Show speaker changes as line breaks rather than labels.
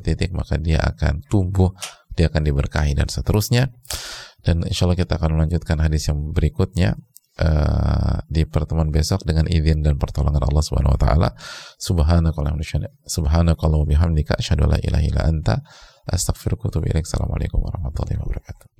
titik maka dia akan tumbuh dia akan diberkahi dan seterusnya. Dan insya Allah kita akan melanjutkan hadis yang berikutnya uh, di pertemuan besok dengan izin dan pertolongan Allah Subhanahu wa taala. Subhanakallahumma bihamdika asyhadu an la ilaha illa anta astaghfiruka wa atubu ilaik. Assalamualaikum warahmatullahi wabarakatuh.